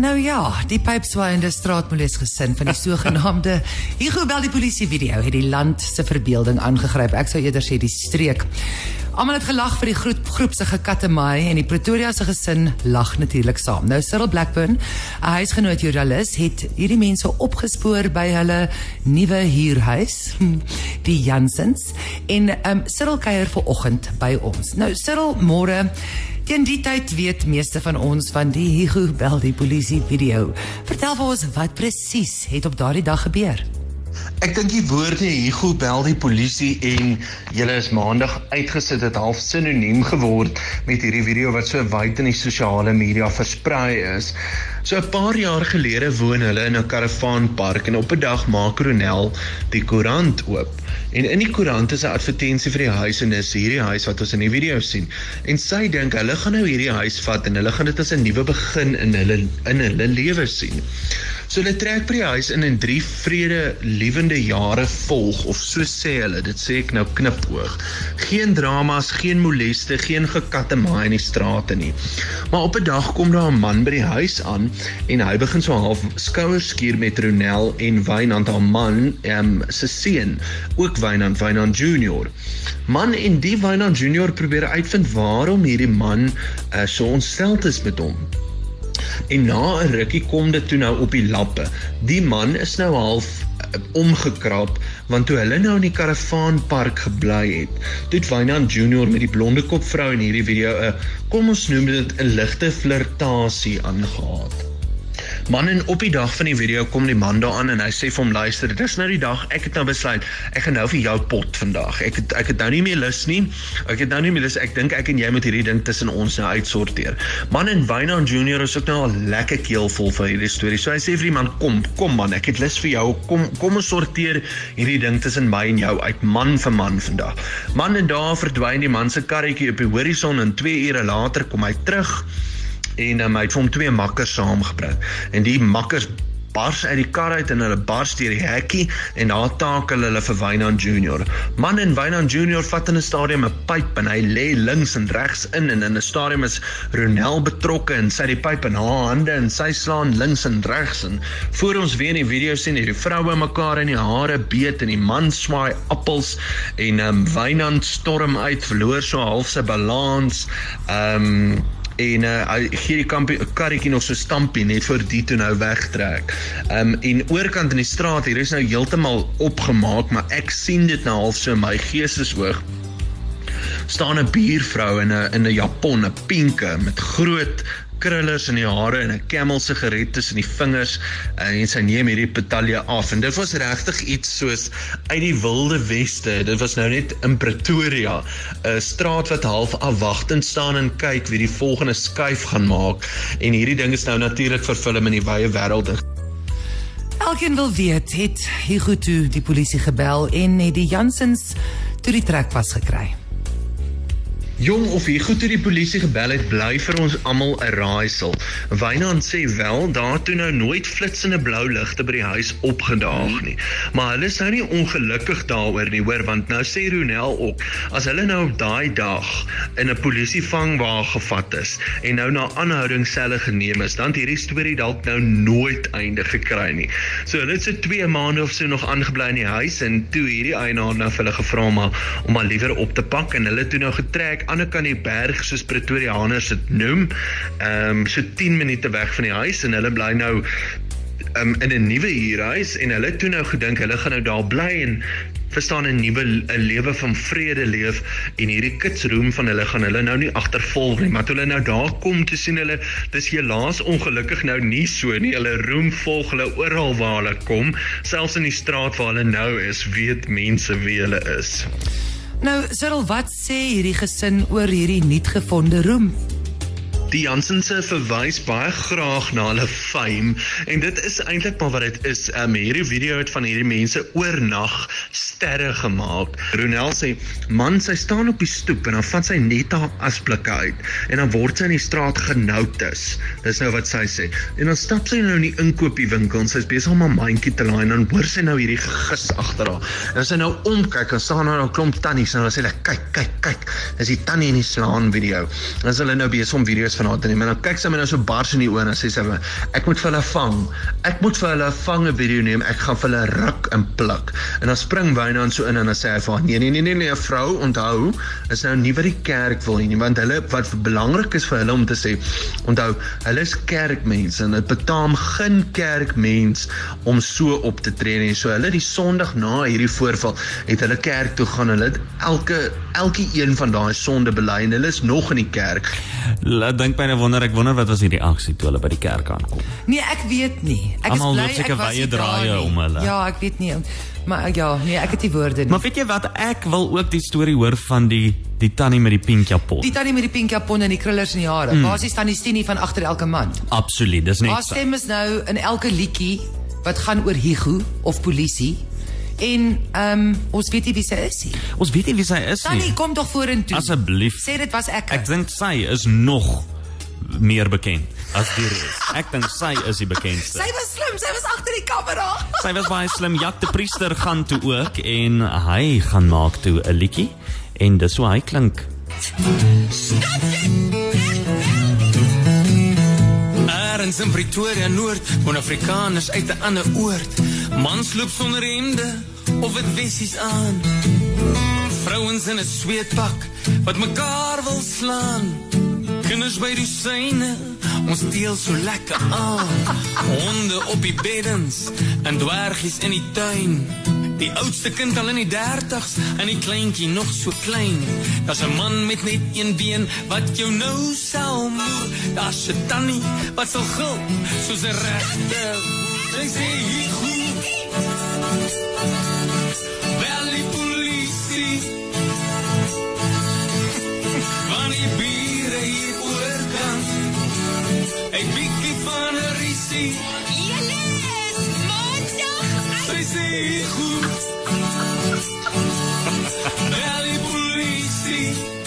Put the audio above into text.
Nou ja, die pypswaaiende straatmoles gesin van die sogenaamde Hugo bel die polisie video het die land se verbeelding aangegryp. Ek sou eerder sê die streek. Almal het gelag vir die groep groep se gekatemaai en die Pretoria se gesin lag natuurlik saam. Nou Cyril Blackburn, 'n huisgenoot joernalis, het hierdie mense opgespoor by hulle nuwe huurhuis, die Jansens, en um, Cyril kuier vanoggend by ons. Nou Cyril, môre Teen die tyd weet meeste van ons van die Hugo bel die polisie video. Vertel vir ons wat presies het op daardie dag gebeur. Ek dink die woorde Hugo bel die polisie en julle is maandag uitgesit het half sinoniem geword met hierdie video wat so wyd in die sosiale media versprei is. So 'n paar jaar gelede woon hulle in 'n karavaanpark en op 'n dag maak Ronel die koerant oop. En in die koerant is 'n advertensie vir die huis en dis hierdie huis wat ons in die video sien. En sy dink hulle gaan nou hierdie huis vat en hulle gaan dit as 'n nuwe begin in hulle in hulle lewe sien. So hulle trek by die huis in en drie vrede liewende jare volg of so sê hulle, dit sê ek nou knipoog. Geen dramas, geen moleste, geen gekatte maai in die strate nie. Maar op 'n dag kom daar 'n man by die huis aan en hy begin so half skouers skuur met Ronel en Wynand haar man, ehm um, se seun, ook Wynand Wynand Junior. Man en die Wynand Junior probeer uitvind waarom hierdie man uh, so ontsteld is met hom. En na 'n rukkie kom dit toe nou op die lappe. Die man is nou half uh, omgekrap want toe hulle nou in die karavaanpark gebly het, het Wynand Junior met die blonde kop vrou in hierdie video 'n uh, kom ons noem dit 'n ligte flirtasie aangegaan. Man en op die dag van die video kom die man daar aan en hy sê vir hom luister, dis nou die dag ek het nou besluit ek gaan nou vir jou pot vandag. Ek het ek het nou nie meer lus nie. Ek het nou nie meer lus. Ek dink ek en jy moet hierdie ding tussen ons nou uitsorteer. Man en Wynand Junior is ook nou al lekker keelvol van hierdie storie. So hy sê vir die man kom, kom man, ek het lus vir jou. Kom kom ons sorteer hierdie ding tussen my en jou uit man vir man vandag. Man en daar verdwyn die man se karretjie op die horison en 2 ure later kom hy terug en um, hy het hom twee makkers saamgebring en die makkers bars uit die kar uit en hulle bars deur die hekkie en daar takel hulle vir Wynand Junior. Man en Wynand Junior vat in 'n stadium 'n pyp en hy lê links en regs in en in 'n stadium is Ronel betrokke en sy die pyp in haar hande en sy slaan links en regs en voor ons weer in die video sien hierdie vroue mekaar in die hare beet en die man swaai appels en um, Wynand storm uit verloor so half sy balans. Ehm um, en uh, hy gee die kampie karretjie nog so stampie net vir die toe nou wegtrek. Ehm um, en oorkant in die straat hier is nou heeltemal opgemaak, maar ek sien dit nou half so my geesteshoog staan 'n buurvrou in 'n in 'n japon, 'n pinke met groot krullers in die hare en 'n camel sigaret tussen die vingers en sy neem hierdie petalje af. En dit was regtig iets soos uit die wilde weste. Dit was nou net in Pretoria 'n straat wat half afwagtend staan en kyk wie die volgende skuif gaan maak. En hierdie ding is nou natuurlik vervilm in die wye wêreld. Elkeen wil weet het toe die polisie gebel en het die Jansens toe die trek was gekry Jong of hier goed toe die polisie gebel het, bly vir ons almal 'n raaisel. Wynand sê wel daar toe nou nooit flitsende blou ligte by die huis opgedaag nie. Maar hulle is nou nie ongelukkig daaroor nie, hoor, want nou sê Ronel ook, as hulle nou op daai dag in 'n polisievangwa gevat is en nou na aanhouding selle geneem is, dan het hierdie storie dalk nou nooit einde gekry nie. So hulle het so 2 maande of so nog aangebly in die huis en toe hierdie eienaar nou vir hulle gevra om om maar liewer op te pak en hulle toe nou getrek ander kant die berg soos Pretoriaaners dit noem. Ehm um, so 10 minute weg van die huis en hulle bly nou um, in 'n nuwe huurhuis en hulle toe nou gedink hulle gaan nou daar bly en verstaan 'n nuwe 'n lewe van vrede leef en hierdie kitsroom van hulle gaan hulle nou nie agtervolg nie maar toe hulle nou daar kom te sien hulle dis helaas ongelukkig nou nie so nie hulle roem volg hulle oral waar hulle kom selfs in die straat waar hulle nou is weet mense wie hulle is Nou, Cyril, wat sê hierdie gesin oor hierdie nuutgevonde roem? Die Jansense verwys baie graag na hulle fame en dit is eintlik maar wat dit is. Um, hierdie video het van hierdie mense oornag sterre gemaak. Ronel sê, "Man, sy staan op die stoep en dan vat sy net haar asblikke uit en dan word sy in die straat genotus." Dis nou wat sy sê. En dan stap sy nou in die inkopiewinkel en sy's besig om 'n mandjie te laai en dan hoor sy nou hierdie gis agter haar. En sy nou omkyk en staan nou 'n klomp tannies en dan sê hulle, "Kyk, kyk, kyk. Dis die tannie in die slaan video." Dan is hulle nou besig om video's van haar te neem. En dan kyk sy my nou so bars in die oë en sê sy ek moet vir hulle vang. Ek moet vir hulle vang 'n video neem. Ek gaan vir hulle ruk en pluk. En dan spring Wynand so in en dan sê hy vir haar nee nee nee nee nee vrou, onthou, is nou nie wat die kerk wil nie, want hulle wat belangrik is vir hulle om te sê, onthou, hulle is kerkmense en dit betaam geen kerkmens om so op te tree nie. So hulle die Sondag na hierdie voorval het hulle kerk toe gaan. Hulle elke elke een van daai sonde bely en hulle is nog in die kerk. Laat dink byna wonder ek wonder wat was hierdie aksie toe hulle by die kerk aankom. Nee, ek weet nie. Ek Almal is bly ek was daar draaie om hulle. Ja, ek weet nie. Maar ja, nee, ek het die woorde nie. Maar weet jy wat ek wil ook die storie hoor van die die tannie met die pink japon. Die tannie met die pink japon en die krullers in die hare. Mm. Basies tannie Stini van agter elke man. Absoluut, dis net Haar stem is nou in elke liedjie wat gaan oor Higu of polisie. En ehm um, ons weet nie wie sy is nie. Ons weet nie wie sy is Tannie, nie. kom tog vorentoe. Asseblief. Sê dit was ek. Ek dink sy is nog meer bekend as die res. Ek dink sy is die bekendste. sy was slim, sy was agter die kamera. Sy was baie slim. Jak de Priester gaan toe ook en hy gaan maak toe 'n liedjie en dis hoe hy klink. Ergens in Pretoria Noord, woon Afrikaners uit 'n ander oord. Mans loop sonder hemde of dit wessies aan. Vrouens in 'n sweetpak wat mekaar wil slaan. Kinders by die syne, ons deel so lekker aan. Honde op die beddens en dwergies in die tuin. Die oudste kind al in die 30s en die kleintjie nog so klein. Daar's 'n man met net een been wat jou nou sal moer. Daar's 'n tannie wat sal gil soos 'n regte. Sy sê hier goed. Sy sê hier